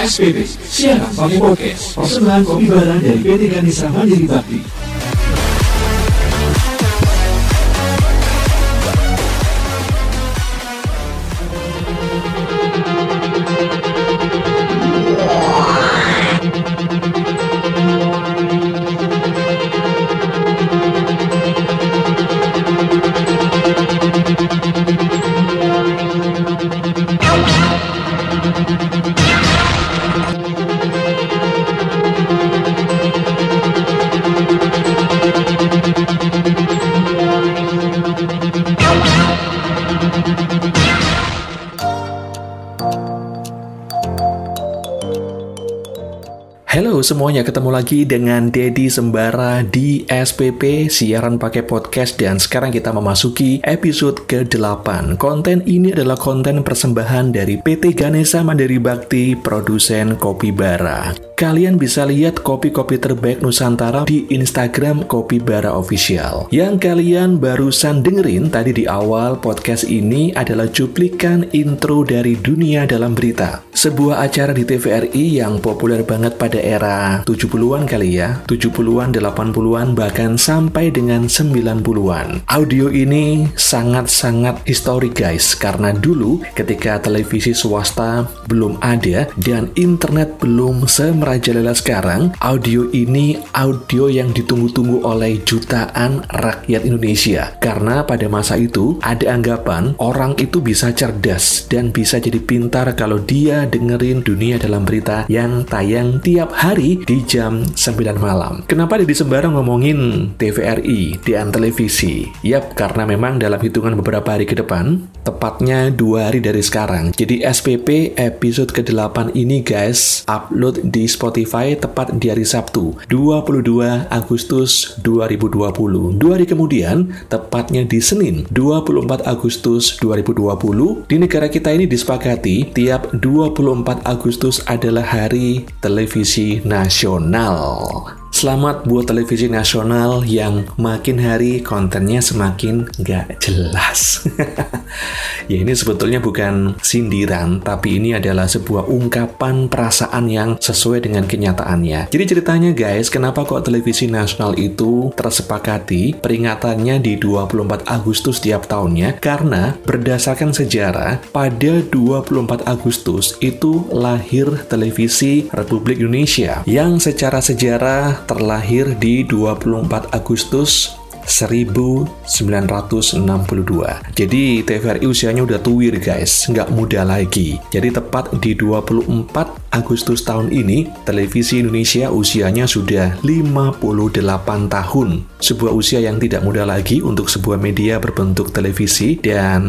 SPP, siaran pakai podcast, persembahan kopi barang dari PT Ganesa Mandiri Bakti. Semuanya, ketemu lagi dengan Dedi Sembara di SPP Siaran Pakai Podcast dan sekarang kita memasuki episode ke-8. Konten ini adalah konten persembahan dari PT Ganesa Mandiri Bakti, produsen kopi bara. Kalian bisa lihat kopi-kopi terbaik Nusantara di Instagram Kopi Bara Official. Yang kalian barusan dengerin tadi di awal podcast ini adalah cuplikan intro dari Dunia Dalam Berita. Sebuah acara di TVRI yang populer banget pada era 70-an kali ya, 70-an, 80-an, bahkan sampai dengan 90-an. Audio ini sangat-sangat historik guys, karena dulu ketika televisi swasta belum ada dan internet belum semerajalela sekarang, audio ini audio yang ditunggu-tunggu oleh jutaan rakyat Indonesia. Karena pada masa itu ada anggapan orang itu bisa cerdas dan bisa jadi pintar kalau dia dengerin dunia dalam berita yang tayang tiap hari di jam 9 malam. Kenapa di Sembarang ngomongin TVRI di televisi? Yap, karena memang dalam hitungan beberapa hari ke depan, tepatnya dua hari dari sekarang. Jadi SPP episode ke-8 ini guys, upload di tepat di hari Sabtu, 22 Agustus 2020. Dua hari kemudian, tepatnya di Senin, 24 Agustus 2020, di negara kita ini disepakati tiap 24 Agustus adalah hari televisi nasional. Selamat buat televisi nasional yang makin hari kontennya semakin gak jelas. ya ini sebetulnya bukan sindiran, tapi ini adalah sebuah ungkapan perasaan yang sesuai dengan kenyataannya. Jadi ceritanya guys, kenapa kok televisi nasional itu tersepakati peringatannya di 24 Agustus tiap tahunnya? Karena berdasarkan sejarah, pada 24 Agustus itu lahir televisi Republik Indonesia yang secara sejarah terlahir di 24 Agustus 1962. Jadi TVRI usianya udah tuwir guys, nggak muda lagi. Jadi tepat di 24 Agustus tahun ini, televisi Indonesia usianya sudah 58 tahun. Sebuah usia yang tidak mudah lagi untuk sebuah media berbentuk televisi dan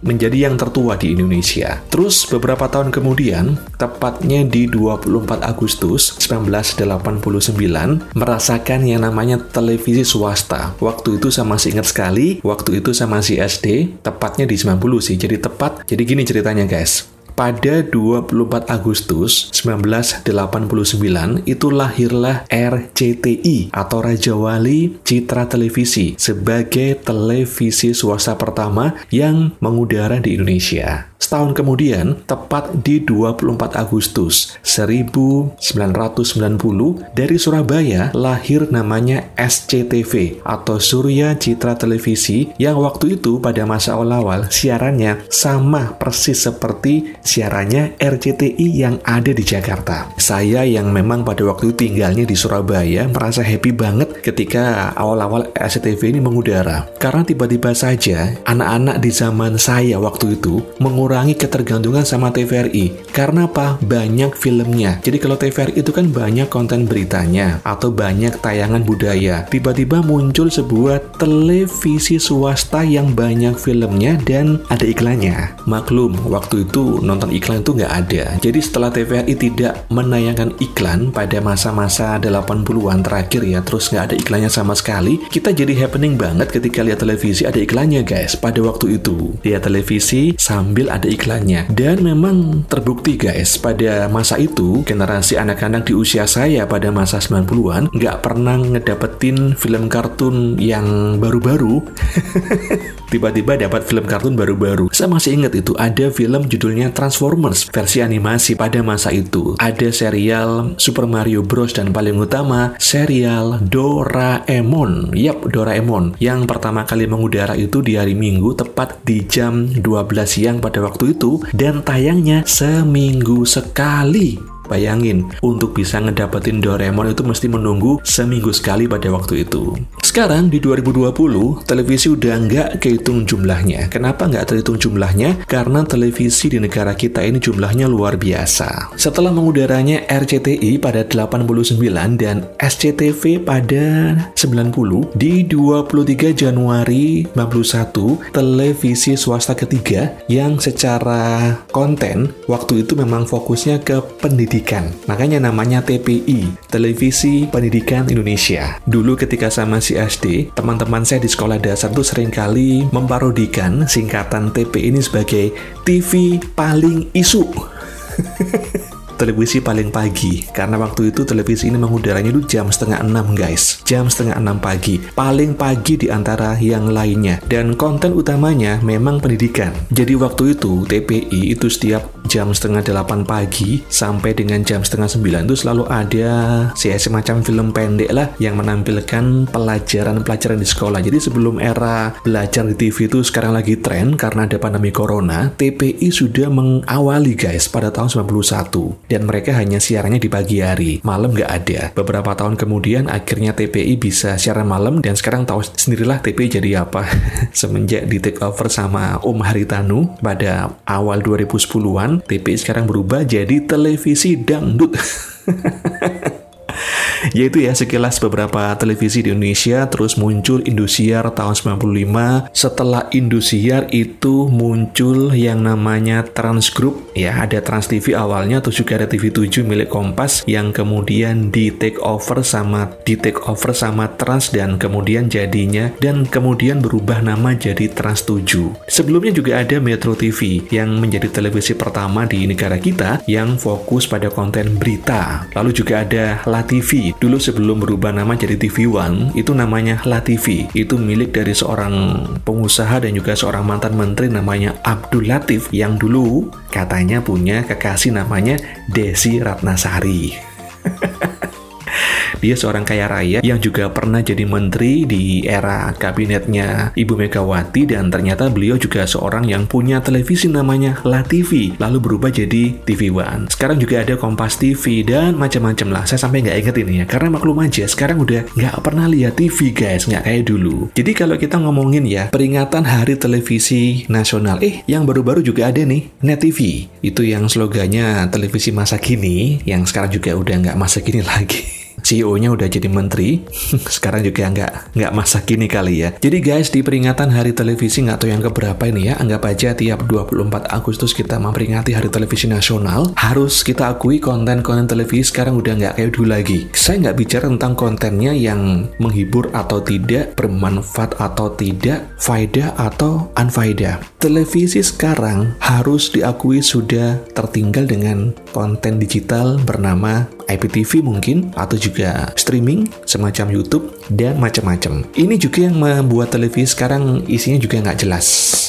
menjadi yang tertua di Indonesia. Terus beberapa tahun kemudian, tepatnya di 24 Agustus 1989, merasakan yang namanya televisi swasta. Waktu itu saya masih ingat sekali, waktu itu saya masih SD, tepatnya di 90 sih. Jadi tepat, jadi gini ceritanya guys pada 24 Agustus 1989 itu lahirlah RCTI atau Raja Wali Citra Televisi sebagai televisi swasta pertama yang mengudara di Indonesia. Setahun kemudian, tepat di 24 Agustus 1990, dari Surabaya lahir namanya SCTV atau Surya Citra Televisi yang waktu itu pada masa awal-awal siarannya sama persis seperti siarannya RCTI yang ada di Jakarta. Saya yang memang pada waktu tinggalnya di Surabaya merasa happy banget ketika awal-awal SCTV ini mengudara. Karena tiba-tiba saja anak-anak di zaman saya waktu itu mengurangi mengurangi ketergantungan sama TVRI. Karena apa? Banyak filmnya. Jadi kalau TVRI itu kan banyak konten beritanya atau banyak tayangan budaya. Tiba-tiba muncul sebuah televisi swasta yang banyak filmnya dan ada iklannya. Maklum, waktu itu nonton iklan itu nggak ada. Jadi setelah TVRI tidak menayangkan iklan pada masa-masa 80-an terakhir ya, terus nggak ada iklannya sama sekali, kita jadi happening banget ketika lihat televisi ada iklannya guys pada waktu itu. Lihat televisi sambil ada iklannya. Dan memang terbukti guys, pada masa itu generasi anak-anak di usia saya pada masa 90-an nggak pernah ngedapetin film kartun yang baru-baru. Tiba-tiba dapat film kartun baru-baru. Saya masih ingat itu ada film judulnya Transformers versi animasi pada masa itu. Ada serial Super Mario Bros dan paling utama serial Doraemon. Yap, Doraemon yang pertama kali mengudara itu di hari Minggu tepat di jam 12 siang pada waktu itu dan tayangnya seminggu sekali. Bayangin, untuk bisa ngedapetin Doraemon itu mesti menunggu seminggu sekali pada waktu itu. Sekarang di 2020, televisi udah nggak kehitung jumlahnya. Kenapa nggak terhitung jumlahnya? Karena televisi di negara kita ini jumlahnya luar biasa. Setelah mengudaranya RCTI pada 89 dan SCTV pada 90, di 23 Januari 91, televisi swasta ketiga yang secara konten waktu itu memang fokusnya ke pendidikan pendidikan. Makanya namanya TPI, Televisi Pendidikan Indonesia. Dulu ketika saya masih SD, teman-teman saya di sekolah dasar tuh sering kali memparodikan singkatan TPI ini sebagai TV paling isu. televisi paling pagi karena waktu itu televisi ini mengudaranya itu jam setengah enam guys jam setengah enam pagi paling pagi di antara yang lainnya dan konten utamanya memang pendidikan jadi waktu itu TPI itu setiap jam setengah delapan pagi sampai dengan jam setengah sembilan itu selalu ada si semacam film pendek lah yang menampilkan pelajaran-pelajaran di sekolah jadi sebelum era belajar di TV itu sekarang lagi tren karena ada pandemi corona TPI sudah mengawali guys pada tahun 91 dan mereka hanya siarannya di pagi hari. Malam nggak ada. Beberapa tahun kemudian akhirnya TPI bisa siaran malam dan sekarang tahu sendirilah TPI jadi apa. Semenjak di take over sama Om Haritanu pada awal 2010-an, TPI sekarang berubah jadi televisi dangdut. Yaitu ya sekilas beberapa televisi di Indonesia terus muncul Indosiar tahun 95. Setelah Indosiar itu muncul yang namanya Trans Group ya, ada Trans TV awalnya terus juga ada TV7 milik Kompas yang kemudian di take over sama di take over sama Trans dan kemudian jadinya dan kemudian berubah nama jadi Trans 7. Sebelumnya juga ada Metro TV yang menjadi televisi pertama di negara kita yang fokus pada konten berita. Lalu juga ada La TV Dulu sebelum berubah nama jadi TV One, itu namanya La TV. Itu milik dari seorang pengusaha dan juga seorang mantan menteri namanya Abdul Latif yang dulu katanya punya kekasih namanya Desi Ratnasari. Dia seorang kaya raya yang juga pernah jadi menteri di era kabinetnya Ibu Megawati dan ternyata beliau juga seorang yang punya televisi namanya La TV lalu berubah jadi TV One. Sekarang juga ada Kompas TV dan macam-macam lah. Saya sampai nggak inget ini ya karena maklum aja sekarang udah nggak pernah lihat TV guys nggak kayak dulu. Jadi kalau kita ngomongin ya peringatan Hari Televisi Nasional, eh yang baru-baru juga ada nih Net TV itu yang slogannya televisi masa kini yang sekarang juga udah nggak masa kini lagi. CEO-nya udah jadi menteri, sekarang juga nggak nggak masa kini kali ya. Jadi guys, di peringatan Hari Televisi nggak tahu yang keberapa ini ya, anggap aja tiap 24 Agustus kita memperingati Hari Televisi Nasional, harus kita akui konten-konten televisi sekarang udah nggak kayak dulu lagi. Saya nggak bicara tentang kontennya yang menghibur atau tidak, bermanfaat atau tidak, faedah atau unfaedah. Televisi sekarang harus diakui sudah tertinggal dengan konten digital bernama IPTV mungkin atau juga streaming semacam YouTube dan macam-macam. Ini juga yang membuat televisi sekarang isinya juga nggak jelas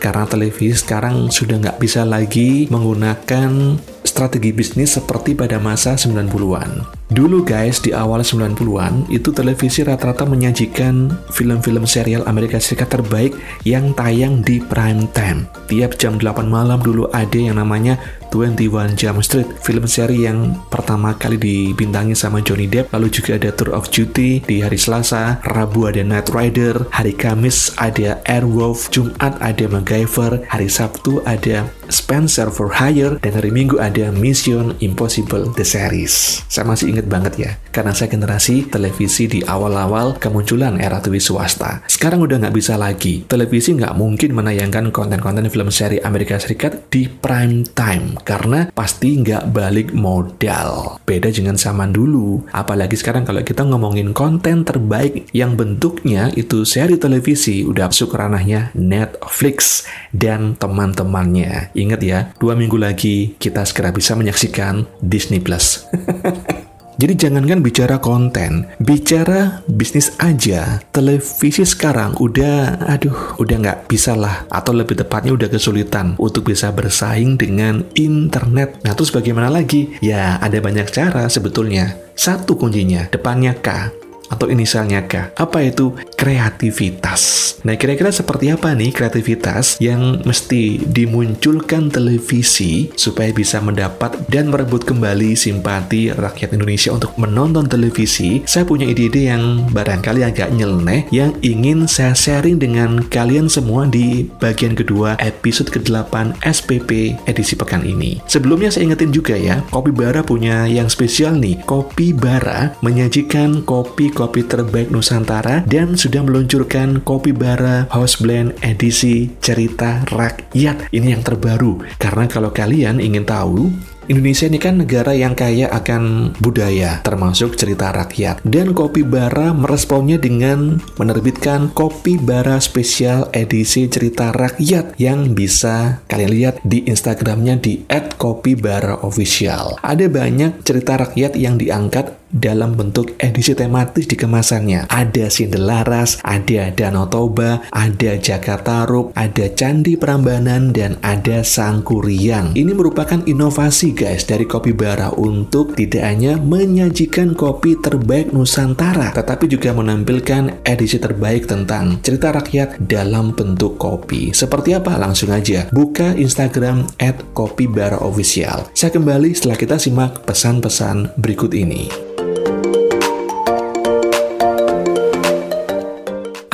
karena televisi sekarang sudah nggak bisa lagi menggunakan strategi bisnis seperti pada masa 90-an. Dulu guys, di awal 90-an, itu televisi rata-rata menyajikan film-film serial Amerika Serikat terbaik yang tayang di prime time. Tiap jam 8 malam dulu ada yang namanya 21 Jump Street, film seri yang pertama kali dibintangi sama Johnny Depp. Lalu juga ada Tour of Duty di hari Selasa, Rabu ada Night Rider, hari Kamis ada Airwolf, Jumat ada MacGyver, hari Sabtu ada Spencer for Hire, dan hari Minggu ada Mission Impossible The Series. Saya masih ingat inget banget ya, karena saya generasi televisi di awal-awal kemunculan era TV swasta. Sekarang udah nggak bisa lagi. Televisi nggak mungkin menayangkan konten-konten film seri Amerika Serikat di prime time. Karena pasti nggak balik modal. Beda dengan zaman dulu. Apalagi sekarang kalau kita ngomongin konten terbaik yang bentuknya itu seri televisi, udah masuk ranahnya Netflix dan teman-temannya. Ingat ya, dua minggu lagi kita segera bisa menyaksikan Disney Plus. Jadi jangankan bicara konten, bicara bisnis aja, televisi sekarang udah, aduh, udah nggak bisa lah, atau lebih tepatnya udah kesulitan untuk bisa bersaing dengan internet. Nah terus bagaimana lagi? Ya ada banyak cara sebetulnya. Satu kuncinya, depannya K atau inisialnya K. Apa itu? Kreativitas. Nah, kira-kira seperti apa nih kreativitas yang mesti dimunculkan televisi supaya bisa mendapat dan merebut kembali simpati rakyat Indonesia untuk menonton televisi? Saya punya ide-ide yang barangkali agak nyeleneh yang ingin saya sharing dengan kalian semua di bagian kedua episode ke-8 SPP edisi pekan ini. Sebelumnya saya ingetin juga ya, Kopi Bara punya yang spesial nih. Kopi Bara menyajikan kopi kopi terbaik Nusantara dan sudah meluncurkan kopi bara house blend edisi cerita rakyat. Ini yang terbaru. Karena kalau kalian ingin tahu Indonesia ini kan negara yang kaya akan budaya, termasuk cerita rakyat. Dan Kopi Bara meresponnya dengan menerbitkan Kopi Bara spesial edisi cerita rakyat yang bisa kalian lihat di Instagramnya di @kopibaraofficial. Ada banyak cerita rakyat yang diangkat dalam bentuk edisi tematis di kemasannya. Ada Sindelaras, ada Danau Toba, ada Jakarta Rup, ada Candi Prambanan, dan ada Sangkuriang. Ini merupakan inovasi guys dari Kopi Bara untuk tidak hanya menyajikan kopi terbaik Nusantara, tetapi juga menampilkan edisi terbaik tentang cerita rakyat dalam bentuk kopi. Seperti apa? Langsung aja buka Instagram at Kopi Bara Official. Saya kembali setelah kita simak pesan-pesan berikut ini.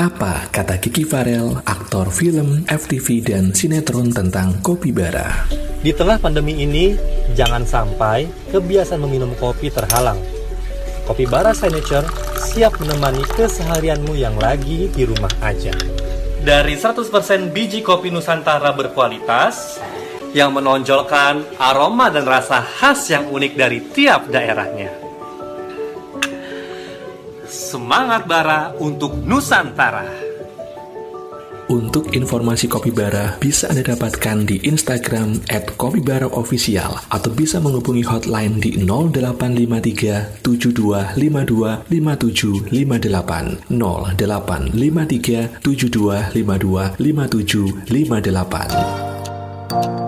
Apa kata Kiki Farel, aktor film, FTV, dan sinetron tentang kopi bara? Di tengah pandemi ini, jangan sampai kebiasaan meminum kopi terhalang. Kopi Bara Signature siap menemani keseharianmu yang lagi di rumah aja. Dari 100% biji kopi Nusantara berkualitas, yang menonjolkan aroma dan rasa khas yang unik dari tiap daerahnya. Semangat Bara untuk Nusantara. Untuk informasi Kopi Bara bisa Anda dapatkan di Instagram at Official atau bisa menghubungi hotline di 0853 7252 5758 0853 7252 5758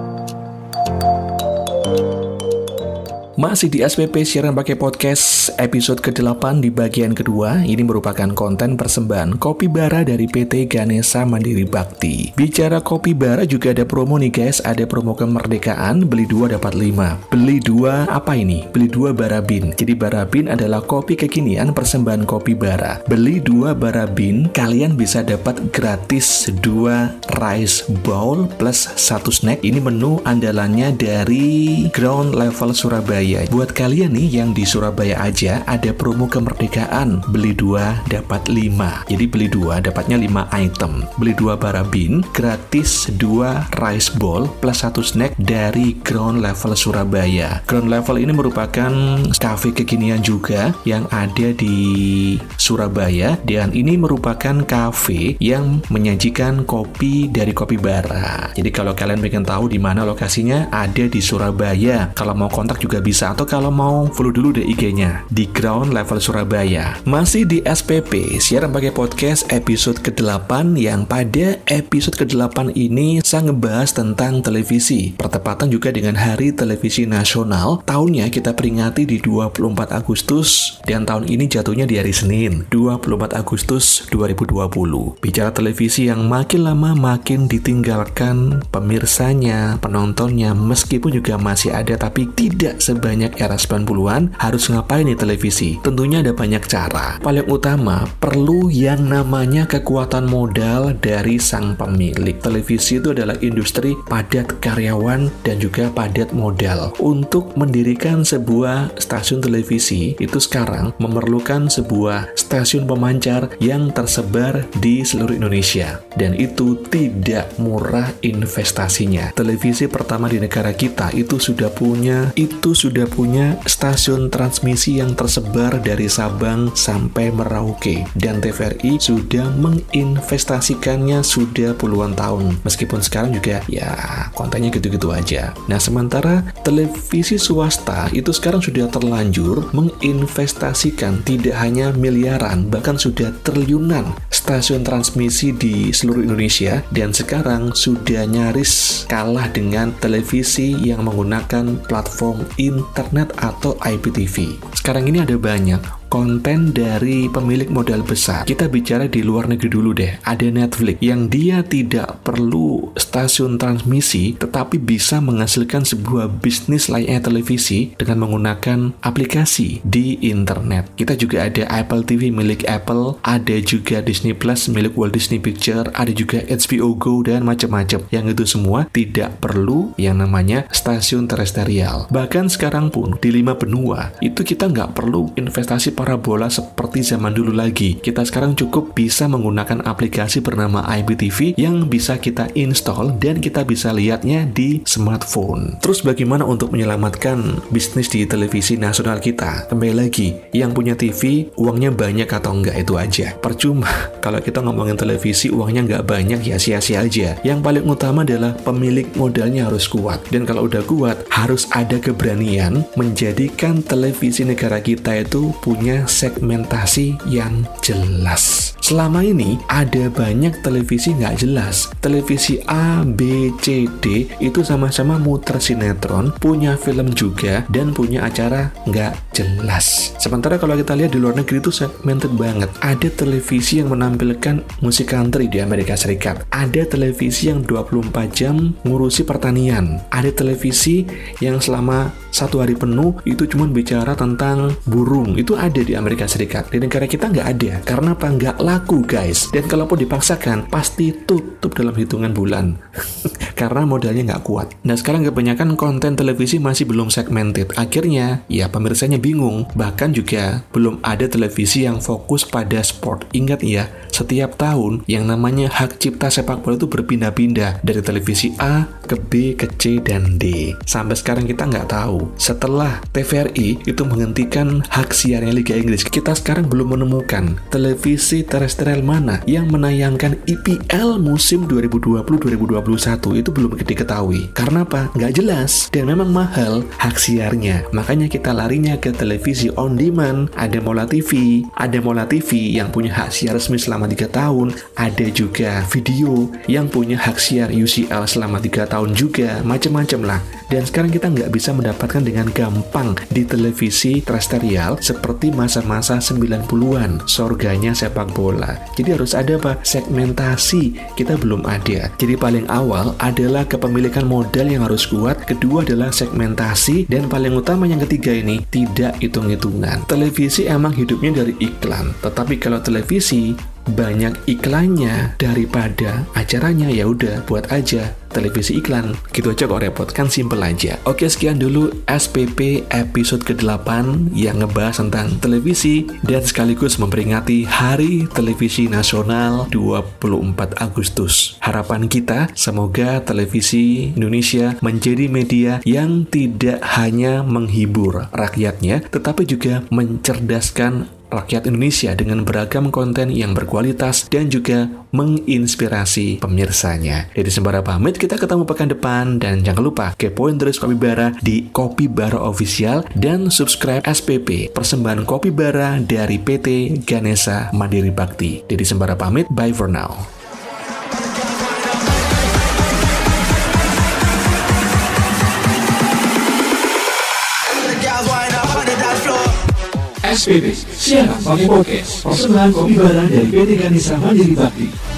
Masih di SPP siaran pakai podcast episode ke-8 di bagian kedua. Ini merupakan konten persembahan Kopi Bara dari PT Ganesa Mandiri Bakti. Bicara Kopi Bara juga ada promo nih guys, ada promo kemerdekaan beli dua dapat lima. Beli dua apa ini? Beli dua Barabin. Jadi Barabin adalah kopi kekinian persembahan Kopi Bara. Beli dua Barabin, kalian bisa dapat gratis dua rice bowl plus satu snack. Ini menu andalannya dari ground level Surabaya Surabaya. Buat kalian nih yang di Surabaya aja ada promo kemerdekaan beli dua dapat lima. Jadi beli dua dapatnya lima item. Beli dua barabin gratis dua rice bowl plus satu snack dari Ground Level Surabaya. Ground Level ini merupakan cafe kekinian juga yang ada di Surabaya dan ini merupakan cafe yang menyajikan kopi dari kopi bara. Jadi kalau kalian pengen tahu di mana lokasinya ada di Surabaya. Kalau mau kontak juga bisa bisa atau kalau mau follow dulu deh IG-nya di Ground Level Surabaya. Masih di SPP, siaran pakai podcast episode ke-8 yang pada episode ke-8 ini saya ngebahas tentang televisi. Pertepatan juga dengan Hari Televisi Nasional. Tahunnya kita peringati di 24 Agustus dan tahun ini jatuhnya di hari Senin, 24 Agustus 2020. Bicara televisi yang makin lama makin ditinggalkan pemirsanya, penontonnya meskipun juga masih ada tapi tidak sebanyak banyak era 90-an, harus ngapain nih televisi? Tentunya ada banyak cara. Paling utama, perlu yang namanya kekuatan modal dari sang pemilik. Televisi itu adalah industri padat karyawan dan juga padat modal. Untuk mendirikan sebuah stasiun televisi, itu sekarang memerlukan sebuah stasiun pemancar yang tersebar di seluruh Indonesia. Dan itu tidak murah investasinya. Televisi pertama di negara kita itu sudah punya itu sudah punya stasiun transmisi yang tersebar dari Sabang sampai Merauke dan TVRI sudah menginvestasikannya sudah puluhan tahun meskipun sekarang juga ya kontennya gitu-gitu aja nah sementara televisi swasta itu sekarang sudah terlanjur menginvestasikan tidak hanya miliaran bahkan sudah triliunan stasiun transmisi di seluruh Indonesia dan sekarang sudah nyaris kalah dengan televisi yang menggunakan platform internet atau IPTV. Sekarang ini ada banyak konten dari pemilik modal besar. Kita bicara di luar negeri dulu deh. Ada Netflix yang dia tidak perlu stasiun transmisi tetapi bisa menghasilkan sebuah bisnis layaknya televisi dengan menggunakan aplikasi di internet. Kita juga ada Apple TV milik Apple, ada juga Disney Plus milik Walt Disney Picture, ada juga HBO Go dan macam-macam. Yang itu semua tidak perlu yang namanya stasiun terestrial. Bahkan sekarang pun di lima benua itu kita nggak perlu investasi parabola seperti zaman dulu lagi. Kita sekarang cukup bisa menggunakan aplikasi bernama IPTV yang bisa kita install dan kita bisa lihatnya di smartphone. Terus bagaimana untuk menyelamatkan bisnis di televisi nasional kita? Kembali lagi, yang punya TV uangnya banyak atau enggak itu aja. Percuma kalau kita ngomongin televisi uangnya nggak banyak ya sia-sia aja. Yang paling utama adalah pemilik modalnya harus kuat. Dan kalau udah kuat, harus ada keberanian menjadikan televisi negara kita itu punya punya segmentasi yang jelas. Selama ini ada banyak televisi nggak jelas. Televisi A, B, C, D itu sama-sama muter sinetron, punya film juga, dan punya acara nggak jelas. Sementara kalau kita lihat di luar negeri itu segmented banget. Ada televisi yang menampilkan musik country di Amerika Serikat. Ada televisi yang 24 jam ngurusi pertanian. Ada televisi yang selama satu hari penuh itu cuma bicara tentang burung. Itu ada di Amerika Serikat. Di negara kita nggak ada. Karena apa? Nggak laku, guys. Dan kalaupun dipaksakan, pasti tutup dalam hitungan bulan. Karena modalnya nggak kuat. Nah, sekarang kebanyakan konten televisi masih belum segmented. Akhirnya, ya pemirsanya bingung. Bahkan juga belum ada televisi yang fokus pada sport. Ingat ya, setiap tahun yang namanya hak cipta sepak bola itu berpindah-pindah dari televisi A ke B ke C dan D. Sampai sekarang kita nggak tahu. Setelah TVRI itu menghentikan hak siarnya Liga Inggris, kita sekarang belum menemukan televisi terestrial mana yang menayangkan IPL musim 2020-2021 itu belum diketahui. Karena apa? Nggak jelas dan memang mahal hak siarnya. Makanya kita larinya ke televisi on demand. Ada Mola TV, ada Mola TV yang punya hak siar resmi selama 3 tahun, ada juga video yang punya hak siar UCL selama 3 tahun juga, macam-macam lah. Dan sekarang kita nggak bisa mendapatkan dengan gampang di televisi terestrial seperti masa-masa 90-an, sorganya sepak bola. Jadi harus ada apa? Segmentasi, kita belum ada. Jadi paling awal adalah kepemilikan modal yang harus kuat, kedua adalah segmentasi, dan paling utama yang ketiga ini, tidak hitung-hitungan. Televisi emang hidupnya dari iklan, tetapi kalau televisi banyak iklannya daripada acaranya. Ya udah buat aja televisi iklan. Gitu aja kok repot. Kan simple aja. Oke sekian dulu SPP episode ke-8 yang ngebahas tentang televisi dan sekaligus memperingati Hari Televisi Nasional 24 Agustus. Harapan kita semoga televisi Indonesia menjadi media yang tidak hanya menghibur rakyatnya tetapi juga mencerdaskan rakyat Indonesia dengan beragam konten yang berkualitas dan juga menginspirasi pemirsanya. Jadi sembara pamit, kita ketemu pekan depan dan jangan lupa kepoin terus Kopi Bara di Kopi Bara Official dan subscribe SPP persembahan Kopi Bara dari PT Ganesa Mandiri Bakti. Jadi sembara pamit, bye for now. SPP, siaran pakai podcast, persembahan kopi barang dari PT Kanisa Mandiri Bakti.